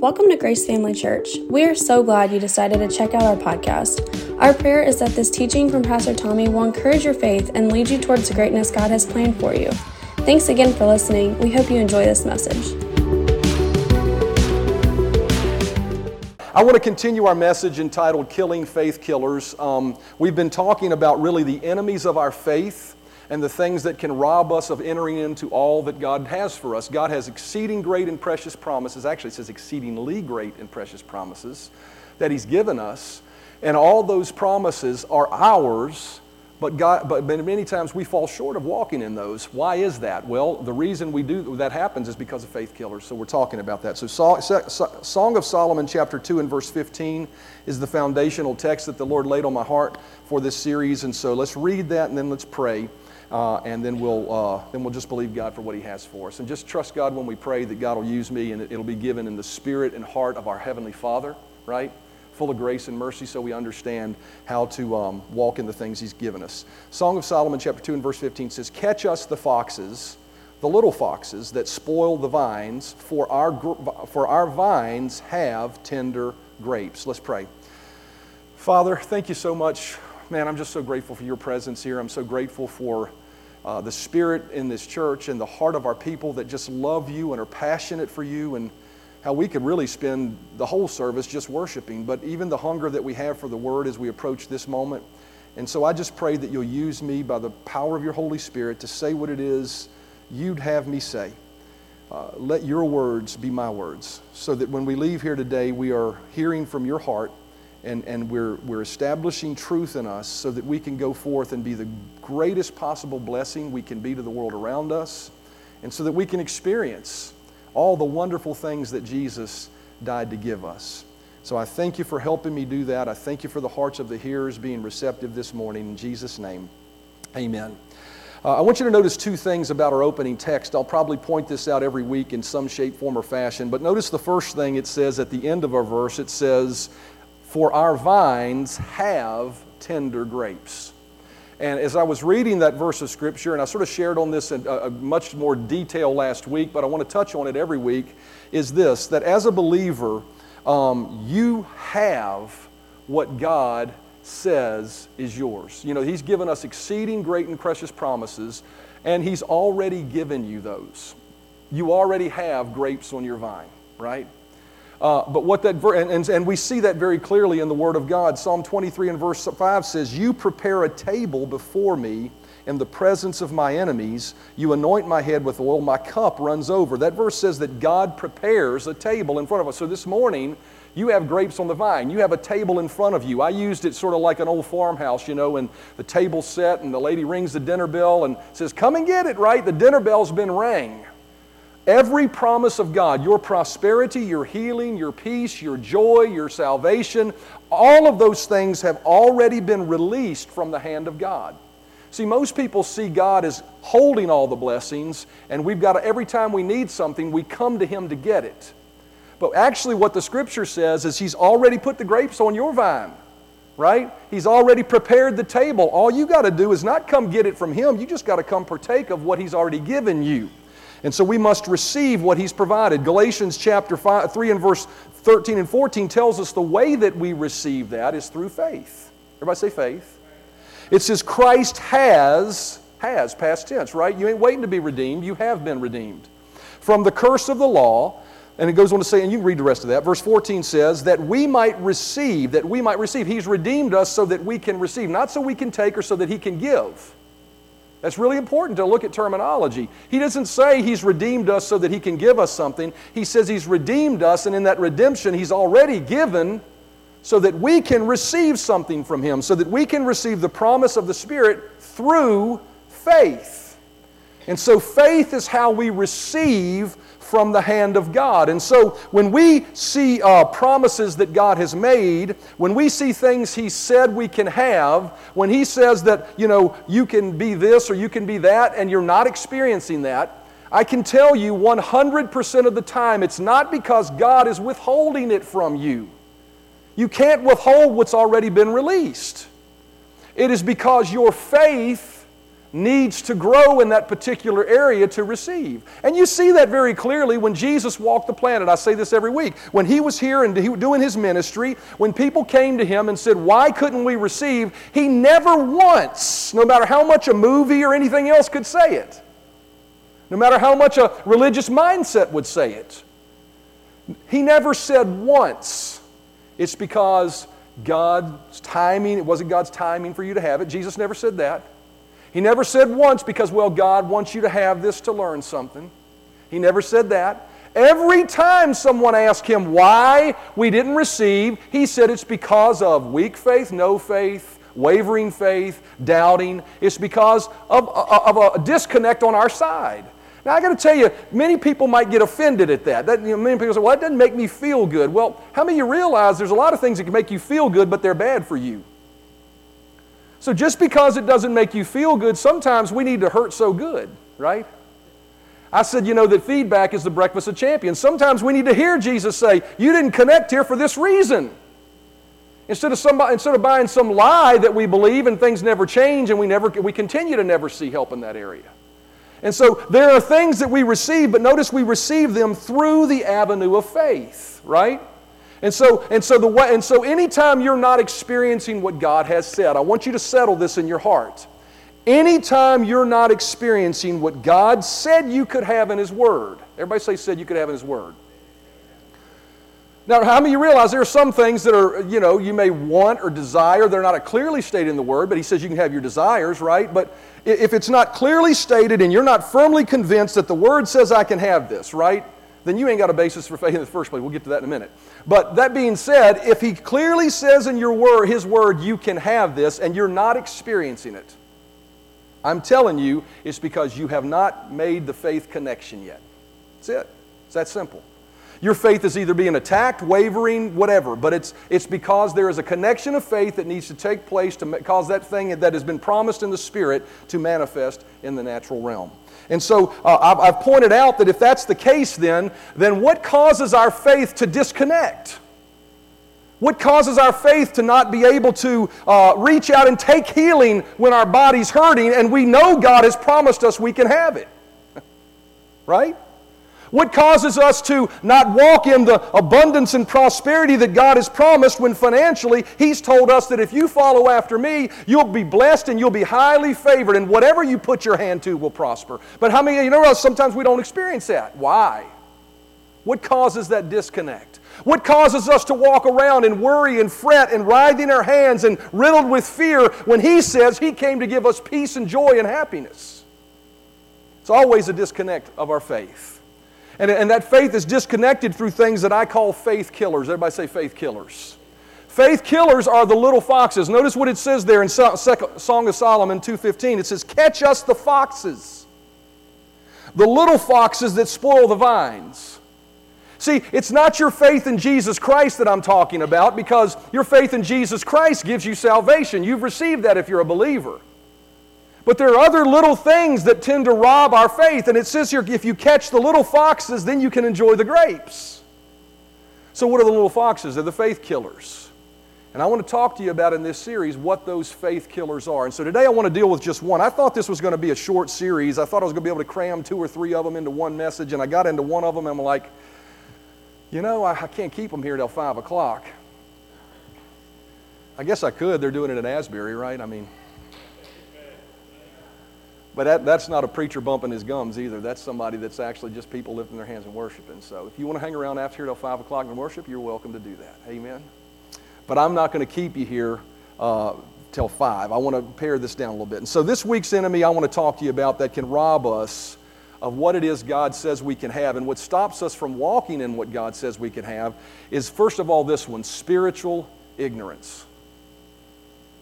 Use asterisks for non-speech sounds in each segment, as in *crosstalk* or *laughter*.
Welcome to Grace Family Church. We are so glad you decided to check out our podcast. Our prayer is that this teaching from Pastor Tommy will encourage your faith and lead you towards the greatness God has planned for you. Thanks again for listening. We hope you enjoy this message. I want to continue our message entitled Killing Faith Killers. Um, we've been talking about really the enemies of our faith and the things that can rob us of entering into all that God has for us. God has exceeding great and precious promises. Actually, it says exceedingly great and precious promises that He's given us. And all those promises are ours, but, God, but many times we fall short of walking in those. Why is that? Well, the reason we do that happens is because of faith killers. So we're talking about that. So Song of Solomon, chapter 2 and verse 15 is the foundational text that the Lord laid on my heart for this series. And so let's read that and then let's pray. Uh, and then we'll, uh, then we'll just believe God for what He has for us. And just trust God when we pray that God will use me and it'll be given in the spirit and heart of our Heavenly Father, right? Full of grace and mercy so we understand how to um, walk in the things He's given us. Song of Solomon, chapter 2 and verse 15 says, Catch us the foxes, the little foxes that spoil the vines, for our, for our vines have tender grapes. Let's pray. Father, thank you so much man, I'm just so grateful for your presence here. I'm so grateful for uh, the spirit in this church and the heart of our people that just love you and are passionate for you and how we could really spend the whole service just worshiping, but even the hunger that we have for the word as we approach this moment. And so I just pray that you'll use me by the power of your Holy Spirit to say what it is you'd have me say. Uh, let your words be my words so that when we leave here today, we are hearing from your heart and, and we're, we're establishing truth in us so that we can go forth and be the greatest possible blessing we can be to the world around us, and so that we can experience all the wonderful things that Jesus died to give us. So I thank you for helping me do that. I thank you for the hearts of the hearers being receptive this morning. In Jesus' name, amen. Uh, I want you to notice two things about our opening text. I'll probably point this out every week in some shape, form, or fashion. But notice the first thing it says at the end of our verse it says, for our vines have tender grapes. And as I was reading that verse of Scripture, and I sort of shared on this in much more detail last week, but I want to touch on it every week, is this that as a believer, um, you have what God says is yours. You know, He's given us exceeding great and precious promises, and He's already given you those. You already have grapes on your vine, right? Uh, but what that, ver- and, and, and we see that very clearly in the Word of God. Psalm 23 and verse 5 says, You prepare a table before me in the presence of my enemies. You anoint my head with oil, my cup runs over. That verse says that God prepares a table in front of us. So this morning, you have grapes on the vine. You have a table in front of you. I used it sort of like an old farmhouse, you know, and the table's set, and the lady rings the dinner bell and says, Come and get it, right? The dinner bell's been rang. Every promise of God, your prosperity, your healing, your peace, your joy, your salvation, all of those things have already been released from the hand of God. See, most people see God as holding all the blessings, and we've got to, every time we need something, we come to Him to get it. But actually, what the Scripture says is He's already put the grapes on your vine, right? He's already prepared the table. All you got to do is not come get it from Him, you just got to come partake of what He's already given you. And so we must receive what he's provided. Galatians chapter 5, 3 and verse 13 and 14 tells us the way that we receive that is through faith. Everybody say faith. It says Christ has, has, past tense, right? You ain't waiting to be redeemed, you have been redeemed. From the curse of the law, and it goes on to say, and you can read the rest of that. Verse 14 says, that we might receive, that we might receive. He's redeemed us so that we can receive, not so we can take or so that He can give. That's really important to look at terminology. He doesn't say He's redeemed us so that He can give us something. He says He's redeemed us, and in that redemption, He's already given so that we can receive something from Him, so that we can receive the promise of the Spirit through faith. And so, faith is how we receive from the hand of God. And so when we see uh, promises that God has made, when we see things He said we can have, when He says that, you know, you can be this or you can be that, and you're not experiencing that, I can tell you 100% of the time it's not because God is withholding it from you. You can't withhold what's already been released. It is because your faith needs to grow in that particular area to receive. And you see that very clearly when Jesus walked the planet. I say this every week. When he was here and he was doing his ministry, when people came to him and said, Why couldn't we receive? He never once, no matter how much a movie or anything else could say it, no matter how much a religious mindset would say it, he never said once, It's because God's timing, it wasn't God's timing for you to have it. Jesus never said that. He never said once because, well, God wants you to have this to learn something. He never said that. Every time someone asked him why we didn't receive, he said it's because of weak faith, no faith, wavering faith, doubting. It's because of, of a disconnect on our side. Now, I got to tell you, many people might get offended at that. that you know, many people say, well, that doesn't make me feel good. Well, how many of you realize there's a lot of things that can make you feel good, but they're bad for you? So just because it doesn't make you feel good, sometimes we need to hurt so good, right? I said, you know, that feedback is the breakfast of champions. Sometimes we need to hear Jesus say, You didn't connect here for this reason. Instead of, somebody, instead of buying some lie that we believe and things never change and we, never, we continue to never see help in that area. And so there are things that we receive, but notice we receive them through the avenue of faith, right? And so, and so the way, and so anytime you're not experiencing what God has said, I want you to settle this in your heart. Anytime you're not experiencing what God said you could have in His Word, everybody say said you could have in His Word. Now, how many of you realize there are some things that are, you know, you may want or desire. They're not clearly stated in the Word, but He says you can have your desires, right? But if it's not clearly stated and you're not firmly convinced that the Word says I can have this, right? Then you ain't got a basis for faith in the first place. We'll get to that in a minute. But that being said, if he clearly says in your word, his word, you can have this, and you're not experiencing it, I'm telling you, it's because you have not made the faith connection yet. That's it. It's that simple. Your faith is either being attacked, wavering, whatever, but it's, it's because there is a connection of faith that needs to take place to cause that thing that has been promised in the Spirit to manifest in the natural realm. And so uh, I've, I've pointed out that if that's the case, then, then what causes our faith to disconnect? What causes our faith to not be able to uh, reach out and take healing when our body's hurting and we know God has promised us we can have it? *laughs* right? What causes us to not walk in the abundance and prosperity that God has promised when financially He's told us that if you follow after me, you'll be blessed and you'll be highly favored, and whatever you put your hand to will prosper. But how many you know sometimes we don't experience that? Why? What causes that disconnect? What causes us to walk around and worry and fret and writhing our hands and riddled with fear when He says He came to give us peace and joy and happiness? It's always a disconnect of our faith. And, and that faith is disconnected through things that I call faith killers. Everybody say faith killers. Faith killers are the little foxes. Notice what it says there in Song of Solomon 2:15. It says, "Catch us the foxes, the little foxes that spoil the vines." See, it's not your faith in Jesus Christ that I'm talking about because your faith in Jesus Christ gives you salvation. You've received that if you're a believer. But there are other little things that tend to rob our faith. And it says here if you catch the little foxes, then you can enjoy the grapes. So, what are the little foxes? They're the faith killers. And I want to talk to you about in this series what those faith killers are. And so today I want to deal with just one. I thought this was going to be a short series. I thought I was going to be able to cram two or three of them into one message. And I got into one of them and I'm like, you know, I, I can't keep them here till 5 o'clock. I guess I could. They're doing it in Asbury, right? I mean, but that, that's not a preacher bumping his gums either. That's somebody that's actually just people lifting their hands and worshiping. So if you want to hang around after here till 5 o'clock and worship, you're welcome to do that. Amen. But I'm not going to keep you here uh, till 5. I want to pare this down a little bit. And so this week's enemy I want to talk to you about that can rob us of what it is God says we can have. And what stops us from walking in what God says we can have is, first of all, this one spiritual ignorance.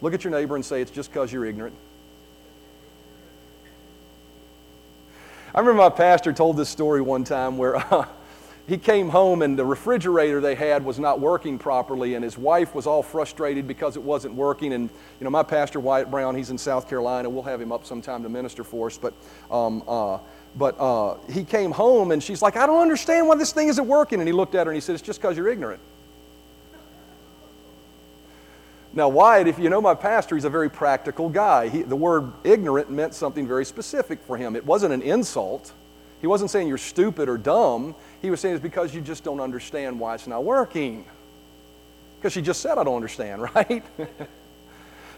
Look at your neighbor and say, It's just because you're ignorant. I remember my pastor told this story one time where *laughs* uh, he came home and the refrigerator they had was not working properly, and his wife was all frustrated because it wasn't working. And you know, my pastor Wyatt Brown, he's in South Carolina. We'll have him up sometime to minister for us. But um, uh, but uh, he came home and she's like, I don't understand why this thing isn't working. And he looked at her and he said, It's just because you're ignorant. Now, Wyatt, if you know my pastor, he's a very practical guy. He, the word ignorant meant something very specific for him. It wasn't an insult. He wasn't saying you're stupid or dumb. He was saying it's because you just don't understand why it's not working. Because she just said, I don't understand, *laughs* right?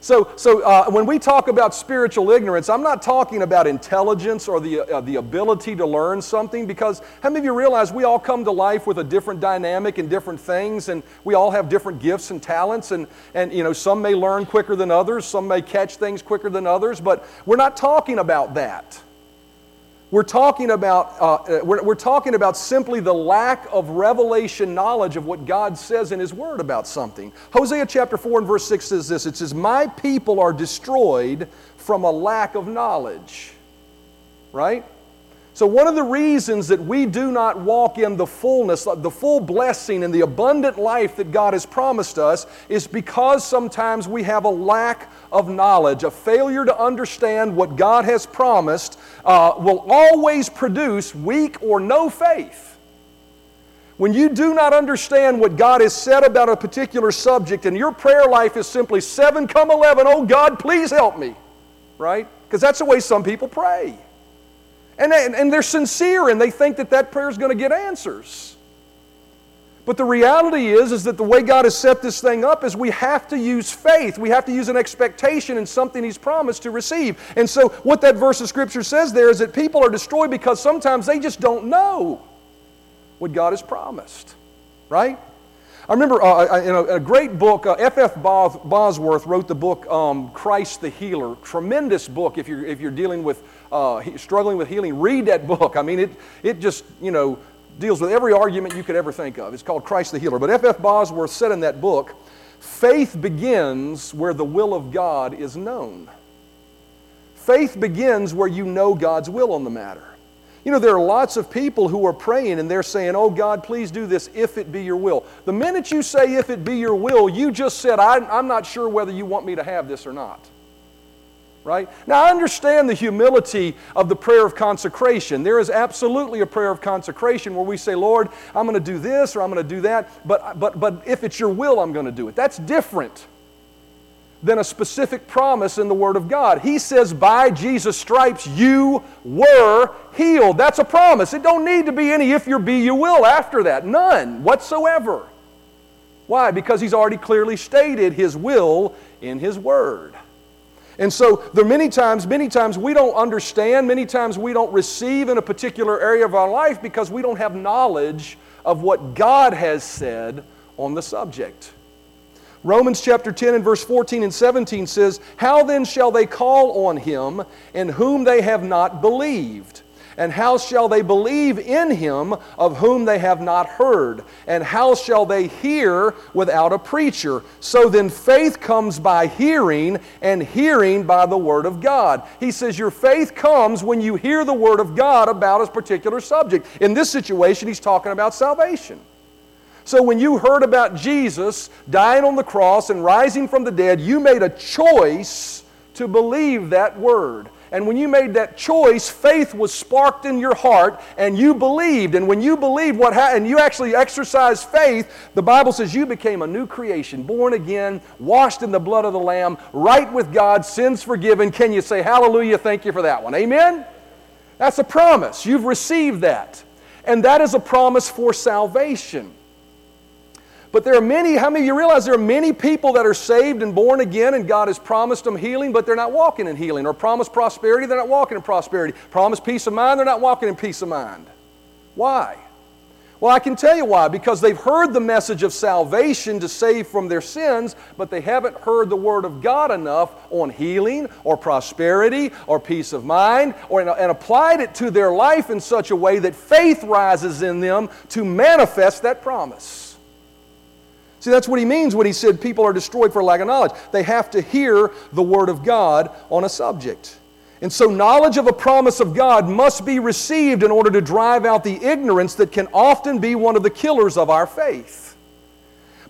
So, so uh, when we talk about spiritual ignorance, I'm not talking about intelligence or the, uh, the ability to learn something because how many of you realize we all come to life with a different dynamic and different things and we all have different gifts and talents and, and you know, some may learn quicker than others, some may catch things quicker than others, but we're not talking about that. We're talking about, uh, uh, we're, we're talking about simply the lack of revelation knowledge of what God says in His Word about something. Hosea chapter 4 and verse 6 says this It says, My people are destroyed from a lack of knowledge. Right? So, one of the reasons that we do not walk in the fullness, the full blessing, and the abundant life that God has promised us is because sometimes we have a lack of knowledge. A failure to understand what God has promised uh, will always produce weak or no faith. When you do not understand what God has said about a particular subject and your prayer life is simply seven come 11, oh God, please help me, right? Because that's the way some people pray. And, and they're sincere and they think that that prayer is going to get answers. But the reality is, is that the way God has set this thing up is we have to use faith. We have to use an expectation in something He's promised to receive. And so, what that verse of Scripture says there is that people are destroyed because sometimes they just don't know what God has promised. Right? I remember uh, in a, a, great book, F.F. Uh, Bosworth wrote the book um, Christ the Healer. Tremendous book if you're, if you're dealing with uh, struggling with healing. Read that book. I mean, it, it just, you know, deals with every argument you could ever think of. It's called Christ the Healer. But F.F. F. Bosworth said in that book faith begins where the will of God is known. Faith begins where you know God's will on the matter. You know, there are lots of people who are praying and they're saying, Oh God, please do this if it be your will. The minute you say, If it be your will, you just said, I'm not sure whether you want me to have this or not. Right? Now, I understand the humility of the prayer of consecration. There is absolutely a prayer of consecration where we say, Lord, I'm going to do this or I'm going to do that, but, but, but if it's your will, I'm going to do it. That's different than a specific promise in the Word of God. He says, by Jesus' stripes you were healed. That's a promise. It don't need to be any if you be, you will after that. None whatsoever. Why? Because He's already clearly stated His will in His Word. And so there are many times, many times we don't understand, many times we don't receive in a particular area of our life because we don't have knowledge of what God has said on the subject. Romans chapter 10 and verse 14 and 17 says, How then shall they call on him in whom they have not believed? And how shall they believe in him of whom they have not heard? And how shall they hear without a preacher? So then faith comes by hearing, and hearing by the word of God. He says your faith comes when you hear the word of God about a particular subject. In this situation, he's talking about salvation. So when you heard about Jesus dying on the cross and rising from the dead, you made a choice to believe that word. And when you made that choice, faith was sparked in your heart and you believed. And when you believed what happened, and you actually exercised faith, the Bible says you became a new creation, born again, washed in the blood of the Lamb, right with God, sins forgiven. Can you say hallelujah? Thank you for that one. Amen? That's a promise. You've received that. And that is a promise for salvation. But there are many, how many of you realize there are many people that are saved and born again and God has promised them healing, but they're not walking in healing. Or promised prosperity, they're not walking in prosperity. Promised peace of mind, they're not walking in peace of mind. Why? Well, I can tell you why. Because they've heard the message of salvation to save from their sins, but they haven't heard the Word of God enough on healing or prosperity or peace of mind or, and applied it to their life in such a way that faith rises in them to manifest that promise. See, that's what he means when he said people are destroyed for lack of knowledge. They have to hear the Word of God on a subject. And so, knowledge of a promise of God must be received in order to drive out the ignorance that can often be one of the killers of our faith.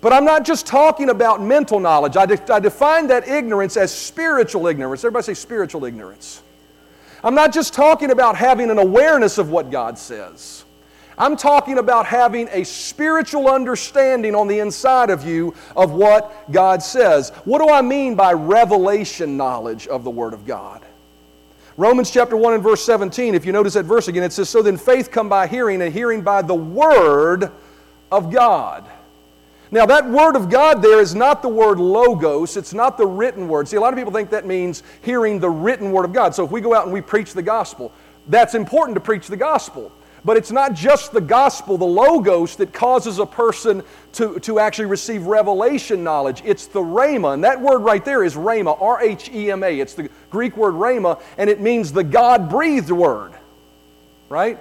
But I'm not just talking about mental knowledge. I, de- I define that ignorance as spiritual ignorance. Everybody say spiritual ignorance. I'm not just talking about having an awareness of what God says. I'm talking about having a spiritual understanding on the inside of you of what God says. What do I mean by revelation knowledge of the Word of God? Romans chapter 1 and verse 17, if you notice that verse again, it says, So then faith come by hearing, and hearing by the Word of God. Now, that Word of God there is not the word logos, it's not the written word. See, a lot of people think that means hearing the written Word of God. So if we go out and we preach the gospel, that's important to preach the gospel. But it's not just the gospel, the logos, that causes a person to, to actually receive revelation knowledge. It's the rhema. And that word right there is rhema, R H E M A. It's the Greek word rhema, and it means the God breathed word. Right?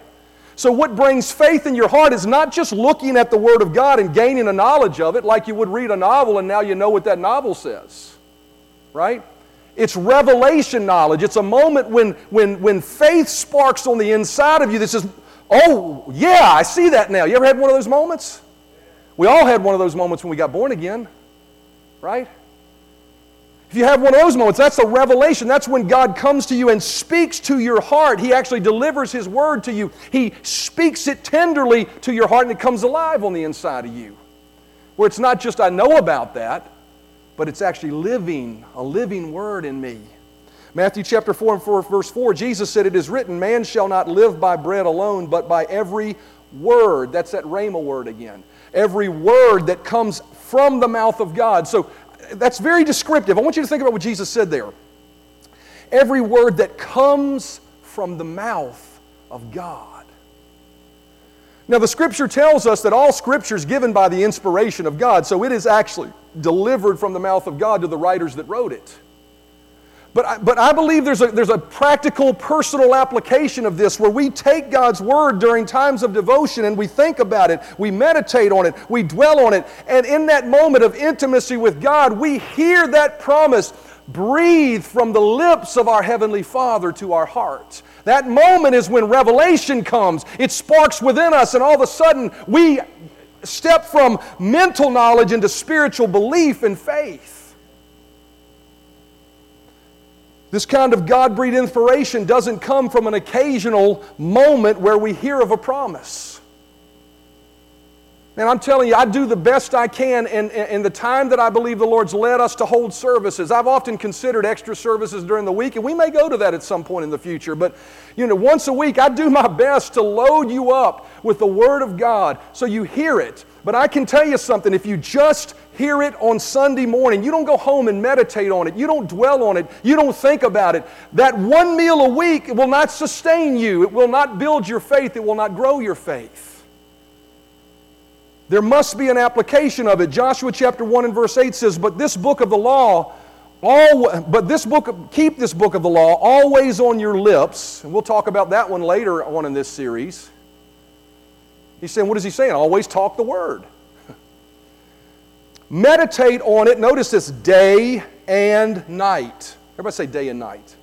So, what brings faith in your heart is not just looking at the Word of God and gaining a knowledge of it like you would read a novel and now you know what that novel says. Right? It's revelation knowledge. It's a moment when, when, when faith sparks on the inside of you that says, Oh, yeah, I see that now. You ever had one of those moments? We all had one of those moments when we got born again, right? If you have one of those moments, that's a revelation. That's when God comes to you and speaks to your heart. He actually delivers His word to you. He speaks it tenderly to your heart and it comes alive on the inside of you. Where it's not just, I know about that, but it's actually living, a living word in me. Matthew chapter 4 and 4, verse 4, Jesus said, It is written, Man shall not live by bread alone, but by every word. That's that Rhema word again. Every word that comes from the mouth of God. So that's very descriptive. I want you to think about what Jesus said there. Every word that comes from the mouth of God. Now, the scripture tells us that all scripture is given by the inspiration of God, so it is actually delivered from the mouth of God to the writers that wrote it. But I, but I believe there's a, there's a practical, personal application of this where we take God's Word during times of devotion and we think about it, we meditate on it, we dwell on it, and in that moment of intimacy with God, we hear that promise breathe from the lips of our Heavenly Father to our hearts. That moment is when revelation comes. It sparks within us, and all of a sudden we step from mental knowledge into spiritual belief and faith. This kind of God breed inspiration doesn't come from an occasional moment where we hear of a promise. And I'm telling you, I do the best I can in, in, the time that I believe the Lord's led us to hold services. I've often considered extra services during the week, and we may go to that at some point in the future. But, you know, once a week, I do my *laughs* best to load you up with the Word of God so you hear it. But I can tell you something if you just hear it on Sunday morning. You don't go home and meditate on it. You don't dwell on it. You don't think about it. That one meal a week will not sustain you. It will not build your faith. It will not grow your faith. There must be an application of it. Joshua chapter 1 and verse 8 says, But this book of the law, all, but this book, keep this book of the law always on your lips. And we'll talk about that one later on in this series. He's saying, what is he saying? Always talk the word. *laughs* Meditate on it. Notice this day and night. Everybody say day and night.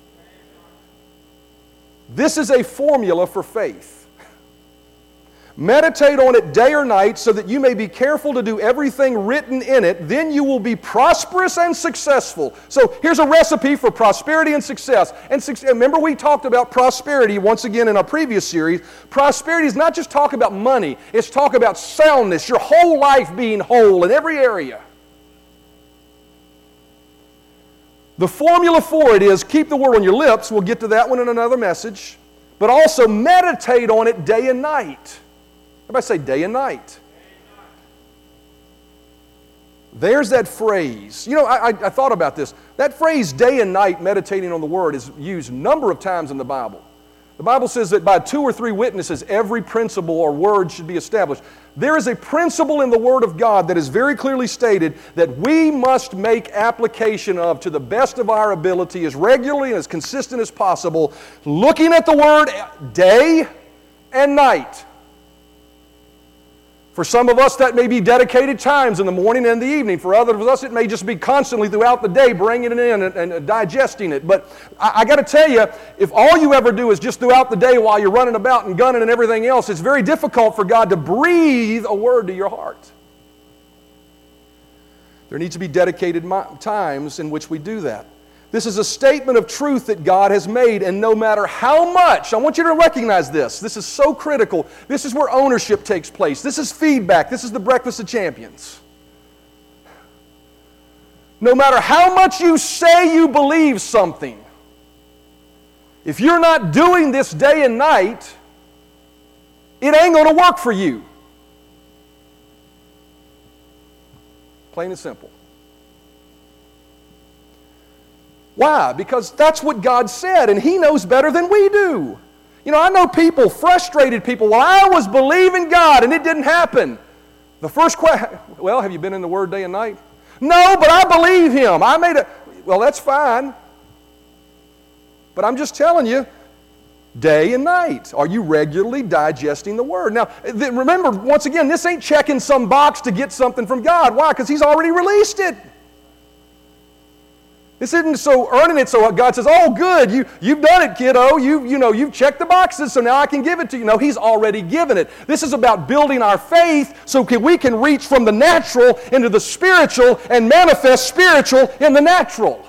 This is a formula for faith. Meditate on it day or night so that you may be careful to do everything written in it. Then you will be prosperous and successful. So here's a recipe for prosperity and success. And remember, we talked about prosperity once again in our previous series. Prosperity is not just talk about money, it's talk about soundness, your whole life being whole in every area. The formula for it is keep the word on your lips. We'll get to that one in another message. But also meditate on it day and night. Everybody say day and night. There's that phrase. You know, I, I, thought about this. That phrase, day and night, meditating on the Word, is used a number of times in the Bible. The Bible says that by two or three witnesses, every principle or word should be established. There is a principle in the Word of God that is very clearly stated that we must make application of to the best of our ability as regularly and as consistent as possible, looking at the Word day and night. For some of us, that may be dedicated times in the morning and the evening. For others of us, it may just be constantly throughout the day bringing it in and, and uh, digesting it. But I, I got to tell you, if all you ever do is just throughout the day while you're running about and gunning and everything else, it's very difficult for God to breathe a word to your heart. There needs to be dedicated times in which we do that. This is a statement of truth that God has made, and no matter how much, I want you to recognize this. This is so critical. This is where ownership takes place. This is feedback. This is the breakfast of champions. No matter how much you say you believe something, if you're not doing this day and night, it ain't going to work for you. Plain and simple. Why? Because that's what God said, and He knows better than we do. You know, I know people, frustrated people, well, I was believing God and it didn't happen. The first question, *laughs* well, have you been in the Word day and night? No, but I believe Him. I made it. Well, that's fine. But I'm just telling you, day and night. Are you regularly digesting the Word? Now, th- remember, once again, this ain't checking some box to get something from God. Why? Because He's already released it. This isn't so earning it so God says, oh, good, you, you've done it, kiddo. You, you know, you've checked the boxes, so now I can give it to you. No, He's already given it. This is about building our faith so can, we can reach from the natural into the spiritual and manifest spiritual in the natural.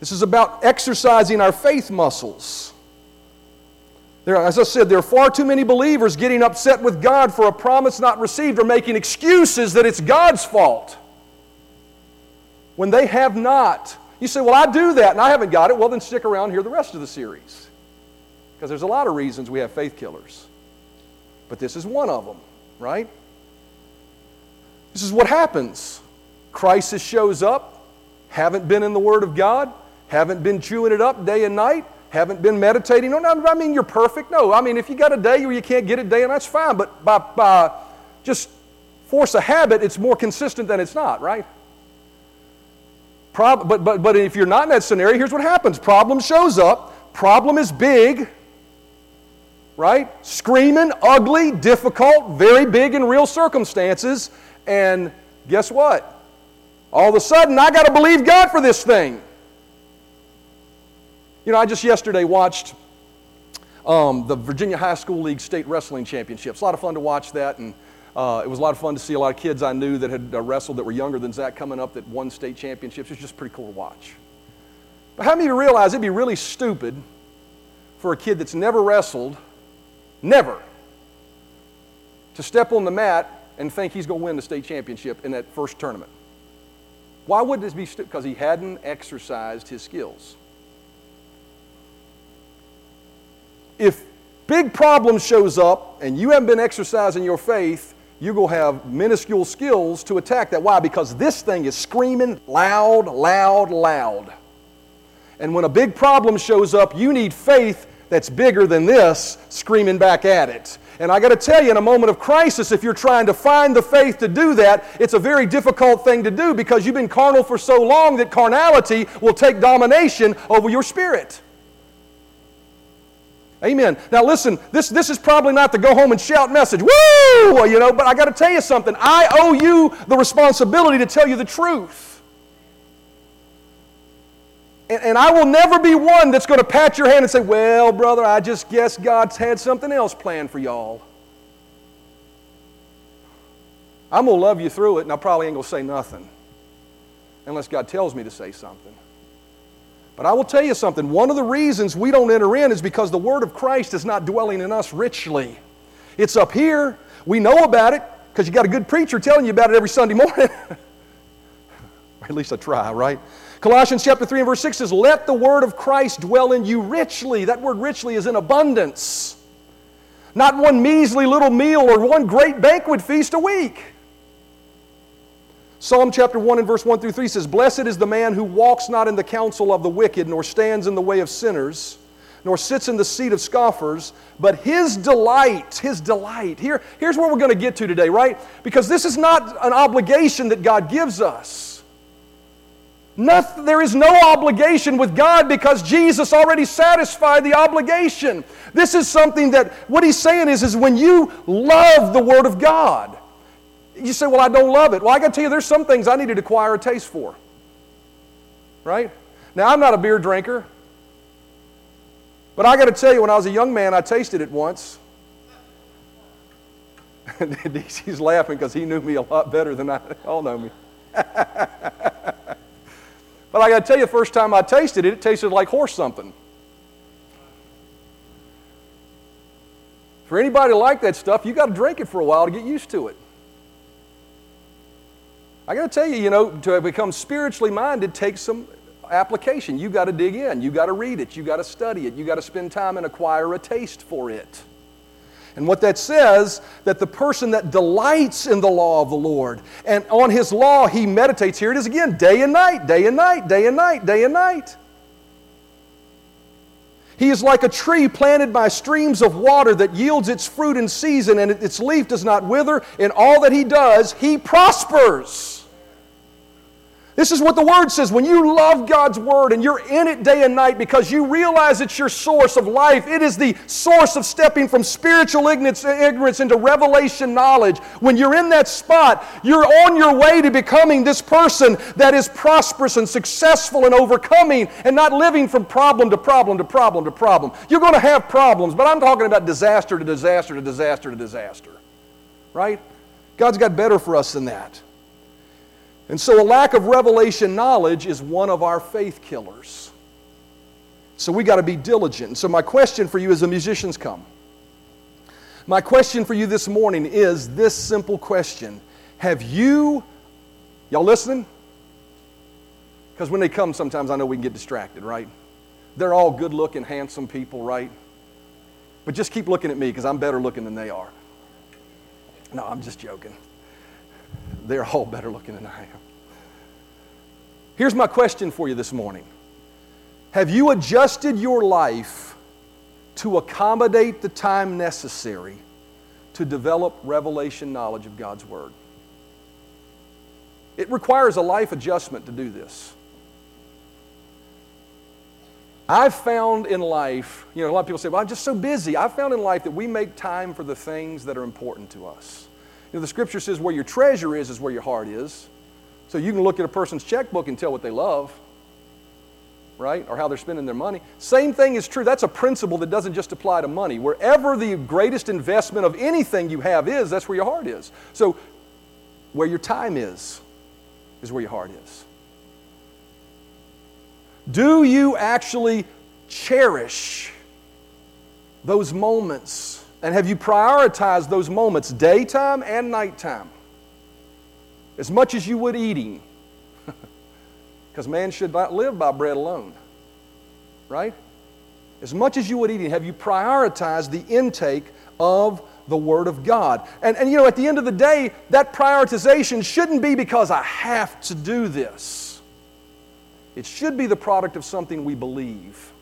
This is about exercising our faith muscles. There, as I said, there are far too many believers getting upset with God for a promise not received or making excuses that it's God's fault when they have not. You say, Well, I do that and I haven't got it. Well, then stick around here the rest of the series. Because there's a lot of reasons we have faith killers. But this is one of them, right? This is what happens. Crisis shows up, haven't been in the Word of God, haven't been chewing it up day and night, haven't been meditating. No, no, I mean you're perfect. No, I mean if you got a day where you can't get it day and that's fine. But by, by just force a habit, it's more consistent than it's not, right? Prob- but, but, but if you're not in that scenario, here's what happens problem shows up, problem is big, right? Screaming, ugly, difficult, very big in real circumstances. And guess what? All of a sudden, I got to believe God for this thing. You know, I just yesterday watched um, the Virginia High School League State Wrestling Championships. A lot of fun to watch that. And uh, it was a lot of fun to see a lot of kids I knew that had uh, wrestled that were younger than Zach coming up that won state championships. It was just pretty cool to watch. But how many of you realize it'd be really stupid for a kid that's never wrestled, never, to step on the mat and think he's going to win the state championship in that first tournament? Why would this be stupid? Because he hadn't exercised his skills. If big problem shows up and you haven't been exercising your faith, you're going to have minuscule skills to attack that. Why? Because this thing is screaming loud, loud, loud. And when a big problem shows up, you need faith that's bigger than this screaming back at it. And I got to tell you, in a moment of crisis, if you're trying to find the faith to do that, it's a very difficult thing to do because you've been carnal for so long that carnality will take domination over your spirit. Amen. Now listen, this, this is probably not the go home and shout message. Woo! You know, but I got to tell you something. I owe you the responsibility to tell you the truth. And, and I will never be one that's going to pat your hand and say, Well, brother, I just guess God's had something else planned for y'all. I'm going to love you through it, and I probably ain't going to say nothing unless God tells me to say something. But I will tell you something. One of the reasons we don't enter in is because the Word of Christ is not dwelling in us richly. It's up here. We know about it because you got a good preacher telling you about it every Sunday morning. or *laughs* at least I try, right? Colossians chapter 3 and verse 6 says, Let the word of Christ dwell in you richly. That word richly is in abundance. Not one measly little meal or one great banquet feast a week. Psalm chapter 1 and verse 1 through 3 says, Blessed is the man who walks not in the counsel of the wicked, nor stands in the way of sinners, nor sits in the seat of scoffers, but his delight, his delight. Here, here's where we're going to get to today, right? Because this is not an obligation that God gives us. Nothing, there is no obligation with God because Jesus already satisfied the obligation. This is something that, what he's saying is, is when you love the Word of God, you say, Well, I don't love it. Well, I got to tell you, there's some things I need to acquire a taste for. Right? Now, I'm not a beer drinker. But I got to tell you, when I was a young man, I tasted it once. *laughs* He's laughing because he knew me a lot better than I all know me. *laughs* But I got to tell you, the first time I tasted it, it tasted like horse something. For anybody to like that stuff, you got to drink it for a while to get used to it. I got to tell you, you know, to become spiritually minded takes some application. You got to dig in. You got to read it. You got to study it. You got to spend time and acquire a taste for it. And what that says, that the person that delights in the law of the Lord, and on his law he meditates, here it is again, day and night, day and night, day and night, day and night. He is like a tree planted by streams of water that yields its fruit in season and its leaf does not wither. In all that he does, he prospers. This is what the Word says. When you love God's Word and you're in it day and night because you realize it's your source of life, it is the source of stepping from spiritual ignorance into revelation knowledge. When you're in that spot, you're on your way to becoming this person that is prosperous and successful and overcoming and not living from problem to problem to problem to problem. You're going to have problems, but I'm talking about disaster to disaster to disaster to disaster. Right? God's got better for us than that. And so, a lack of revelation knowledge is one of our faith killers. So, we got to be diligent. So, my question for you as the musicians come, my question for you this morning is this simple question Have you, y'all listening? Because when they come, sometimes I know we can get distracted, right? They're all good looking, handsome people, right? But just keep looking at me because I'm better looking than they are. No, I'm just joking. They're all better looking than I am. Here's my question for you this morning Have you adjusted your life to accommodate the time necessary to develop revelation knowledge of God's Word? It requires a life adjustment to do this. I've found in life, you know, a lot of people say, well, I'm just so busy. I've found in life that we make time for the things that are important to us. You know, the scripture says where your treasure is, is where your heart is. So you can look at a person's checkbook and tell what they love, right? Or how they're spending their money. Same thing is true. That's a principle that doesn't just apply to money. Wherever the greatest investment of anything you have is, that's where your heart is. So where your time is, is where your heart is. Do you actually cherish those moments? And have you prioritized those moments, daytime and nighttime? As much as you would eating. *laughs* Because man should not live by bread alone. Right? As much as you would eating, have you prioritized the intake of the Word of God? And, and you know, at the end of the day, that prioritization shouldn't be because I have to do this. It should be the product of something we believe.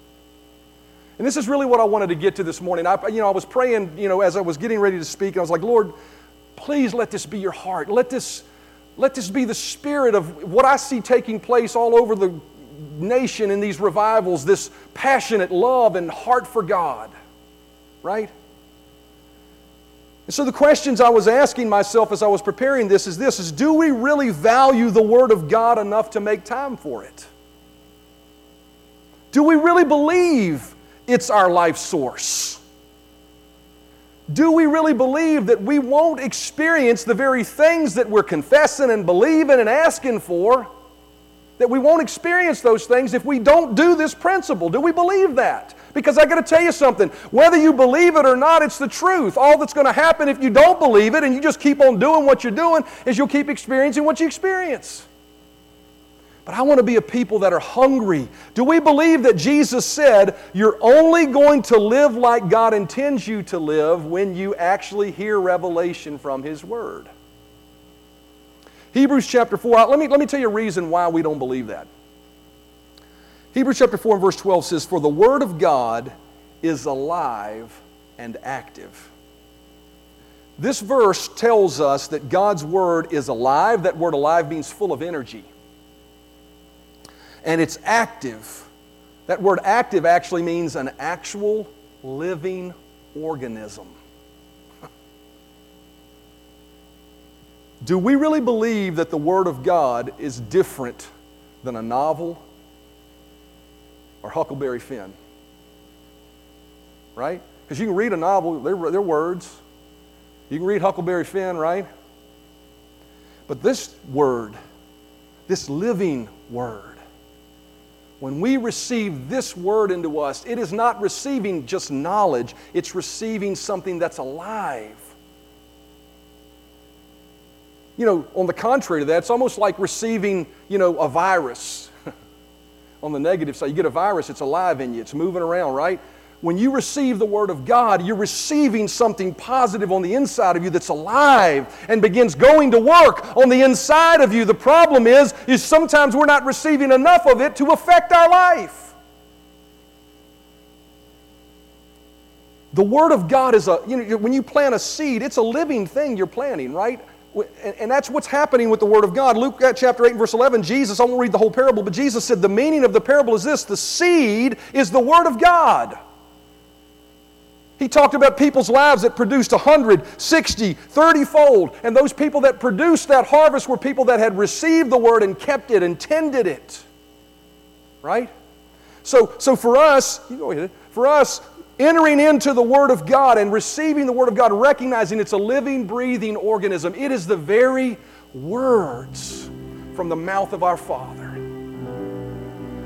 And this is really what I wanted to get to this morning. I, you know, I was praying, you know, as I was getting ready to speak, I was like, Lord, please let this be your heart. Let this, let this be the spirit of what I see taking place all over the nation in these revivals this passionate love and heart for God. Right? And so the questions I was asking myself as I was preparing this is this is do we really value the word of God enough to make time for it? Do we really believe it's our life source? Do we really believe that we won't experience the very things that we're confessing and believing and asking for? That we won't experience those things if we don't do this principle. Do we believe that? Because I got to tell you something. Whether you believe it or not, it's the truth. All that's going to happen if you don't believe it and you just keep on doing what you're doing is you'll keep experiencing what you experience. But I want to be a people that are hungry. Do we believe that Jesus said you're only going to live like God intends you to live when you actually hear revelation from His Word? Hebrews chapter 4, let me, let me tell you a reason why we don't believe that. Hebrews chapter 4 and verse 12 says, For the Word of God is alive and active. This verse tells us that God's Word is alive. That word alive means full of energy and it's active. That word active actually means an actual living organism. Do we really believe that the Word of God is different than a novel or Huckleberry Finn? Right? Because you can read a novel, they're, they're words. You can read Huckleberry Finn, right? But this Word, this living Word, When we receive this word into us, it is not receiving just knowledge, it's receiving something that's alive. You know, on the contrary to that, it's almost like receiving, you know, a virus. *laughs* on the negative side, you get a virus, it's alive in you, it's moving around, right? When you receive the Word of God, you're receiving something positive on the inside of you that's alive and begins going to work on the inside of you. The problem is, is sometimes we're not receiving enough of it to affect our life. The Word of God is a, you know, when you plant a seed, it's a living thing you're planting, right? And that's what's happening with the Word of God. Luke uh, chapter 8 and verse 11, Jesus, I won't read the whole parable, but Jesus said the meaning of the parable is this the seed is the Word of God. He talked about people's lives that produced 100, 60, 30 fold. And those people that produced that harvest were people that had received the word and kept it and tended it. Right? So, so for us, you go ahead, for us, entering into the Word of God and receiving the Word of God, recognizing it's a living, breathing organism, it is the very words from the mouth of our Father.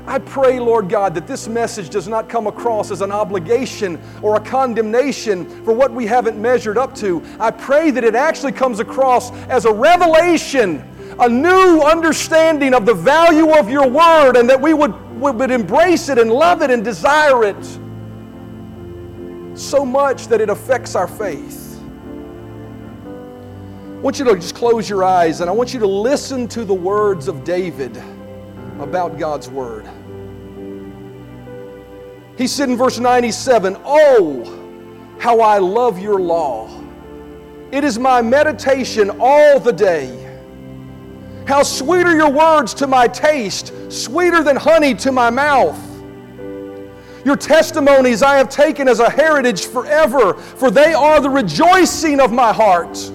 I pray, Lord God, that this message does not come across as an obligation or a condemnation for what we haven't measured up to. I pray that it actually comes across as a revelation, a new understanding of the value of your word, and that we would, would embrace it and love it and desire it so much that it affects our faith. I want you to just close your eyes and I want you to listen to the words of David about God's Word. He said in verse 97 Oh, how I love your law! It is my meditation all the day. How sweet are your words to my taste, sweeter than honey to my mouth. Your testimonies I have taken as a heritage forever, for they are the rejoicing of my heart.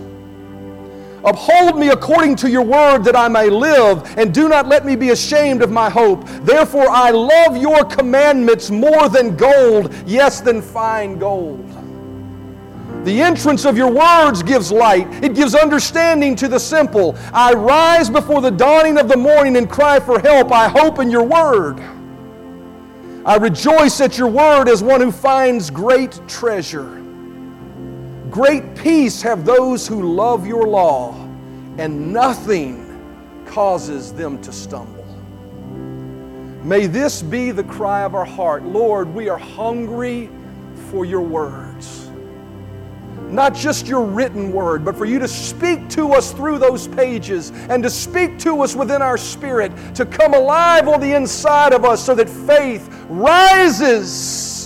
Uphold me according to your word that I may live, and do not let me be ashamed of my hope. Therefore, I love your commandments more than gold, yes, than fine gold. The entrance of your words gives light, it gives understanding to the simple. I rise before the dawning of the morning and cry for help. I hope in your word. I rejoice at your word as one who finds great treasure. Great peace have those who love your law, and nothing causes them to stumble. May this be the cry of our heart. Lord, we are hungry for your words. Not just your written word, but for you to speak to us through those pages and to speak to us within our spirit, to come alive on the inside of us so that faith rises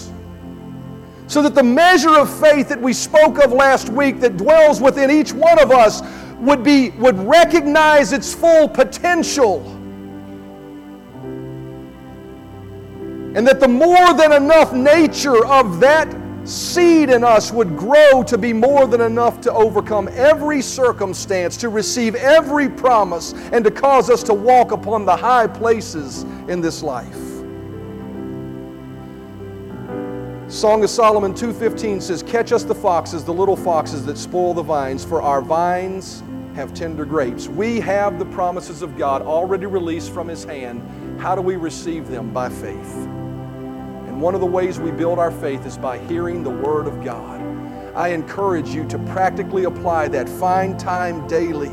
so that the measure of faith that we spoke of last week that dwells within each one of us would, be, would recognize its full potential. And that the more than enough nature of that seed in us would grow to be more than enough to overcome every circumstance, to receive every promise, and to cause us to walk upon the high places in this life. Song of Solomon 2:15 says, "Catch us the foxes, the little foxes that spoil the vines, for our vines have tender grapes." We have the promises of God already released from his hand. How do we receive them? By faith. And one of the ways we build our faith is by hearing the word of God. I encourage you to practically apply that. Find time daily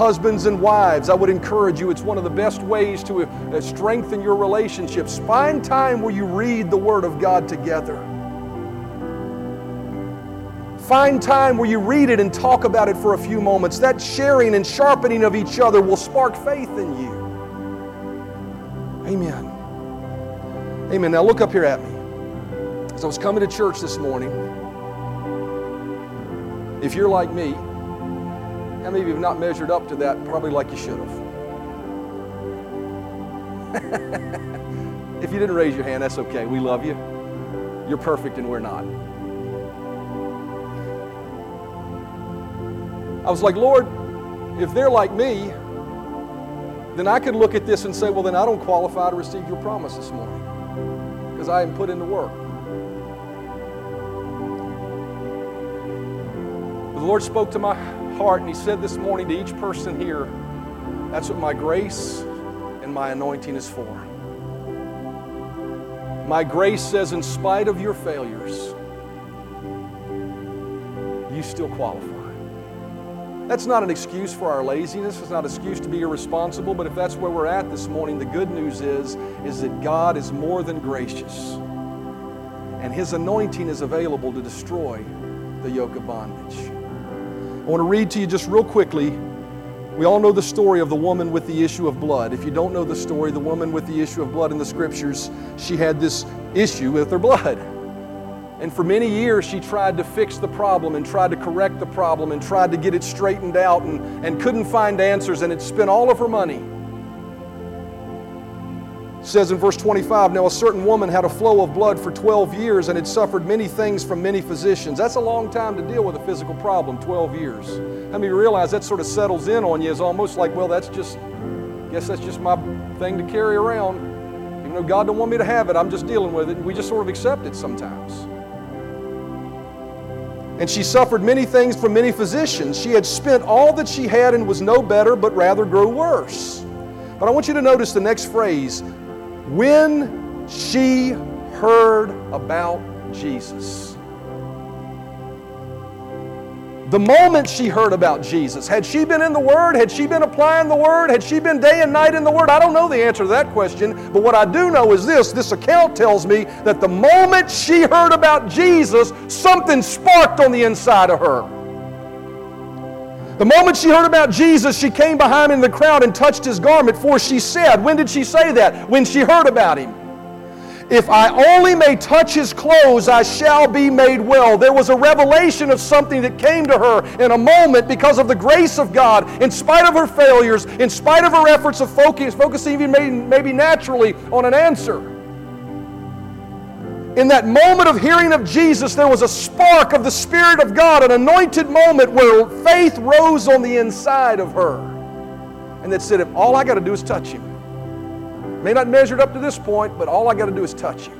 Husbands and wives, I would encourage you, it's one of the best ways to uh, strengthen your relationships. Find time where you read the Word of God together. Find time where you read it and talk about it for a few moments. That sharing and sharpening of each other will spark faith in you. Amen. Amen. Now look up here at me. As I was coming to church this morning, if you're like me, how many of you have not measured up to that probably like you should have? *laughs* if you didn't raise your hand, that's okay. We love you. You're perfect and we're not. I was like, Lord, if they're like me, then I could look at this and say, well, then I don't qualify to receive your promise this morning because I haven't put into work. But the Lord spoke to my heart. And He said this morning to each person here, that's what my grace and my anointing is for. My grace says, in spite of your failures, you still qualify. That's not an excuse for our laziness. It's not an excuse to be irresponsible. But if that's where we're at this morning, the good news is, is that God is more than gracious. And His anointing is available to destroy the yoke of bondage. I want to read to you just real quickly. We all know the story of the woman with the issue of blood. If you don't know the story, the woman with the issue of blood in the scriptures, she had this issue with her blood. And for many years, she tried to fix the problem and tried to correct the problem and tried to get it straightened out and, and couldn't find answers, and it spent all of her money. Says in verse 25 Now a certain woman had a flow of blood for 12 years and had suffered many things from many physicians. That's a long time to deal with a physical problem, 12 years. How you realize that sort of settles in on you It's almost like, well, that's just, I guess that's just my thing to carry around. Even though God don't want me to have it, I'm just dealing with it. We just sort of accept it sometimes. And she suffered many things from many physicians. She had spent all that she had and was no better, but rather grew worse. But I want you to notice the next phrase when she heard about Jesus. The moment she heard about Jesus, had she been in the Word? Had she been applying the Word? Had she been day and night in the Word? I don't know the answer to that question, but what I do know is this this account tells me that the moment she heard about Jesus, something sparked on the inside of her. The moment she heard about Jesus, she came behind him in the crowd and touched his garment, for she said, When did she say that? When she heard about him. If I only may touch his clothes, I shall be made well. There was a revelation of something that came to her in a moment because of the grace of God, in spite of her failures, in spite of her efforts of focus, focusing even maybe, maybe naturally on an answer. In that moment of hearing of Jesus, there was a spark of the Spirit of God, an anointed moment where faith rose on the inside of her. And that said, if all I got to do is touch him, May not measure it up to this point, but all I got to do is touch you.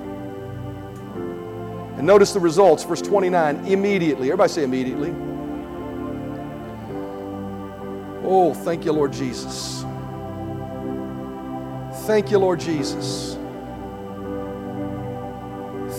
And notice the results, verse 29, immediately. Everybody say immediately. Oh, thank you, Lord Jesus. Thank you, Lord Jesus.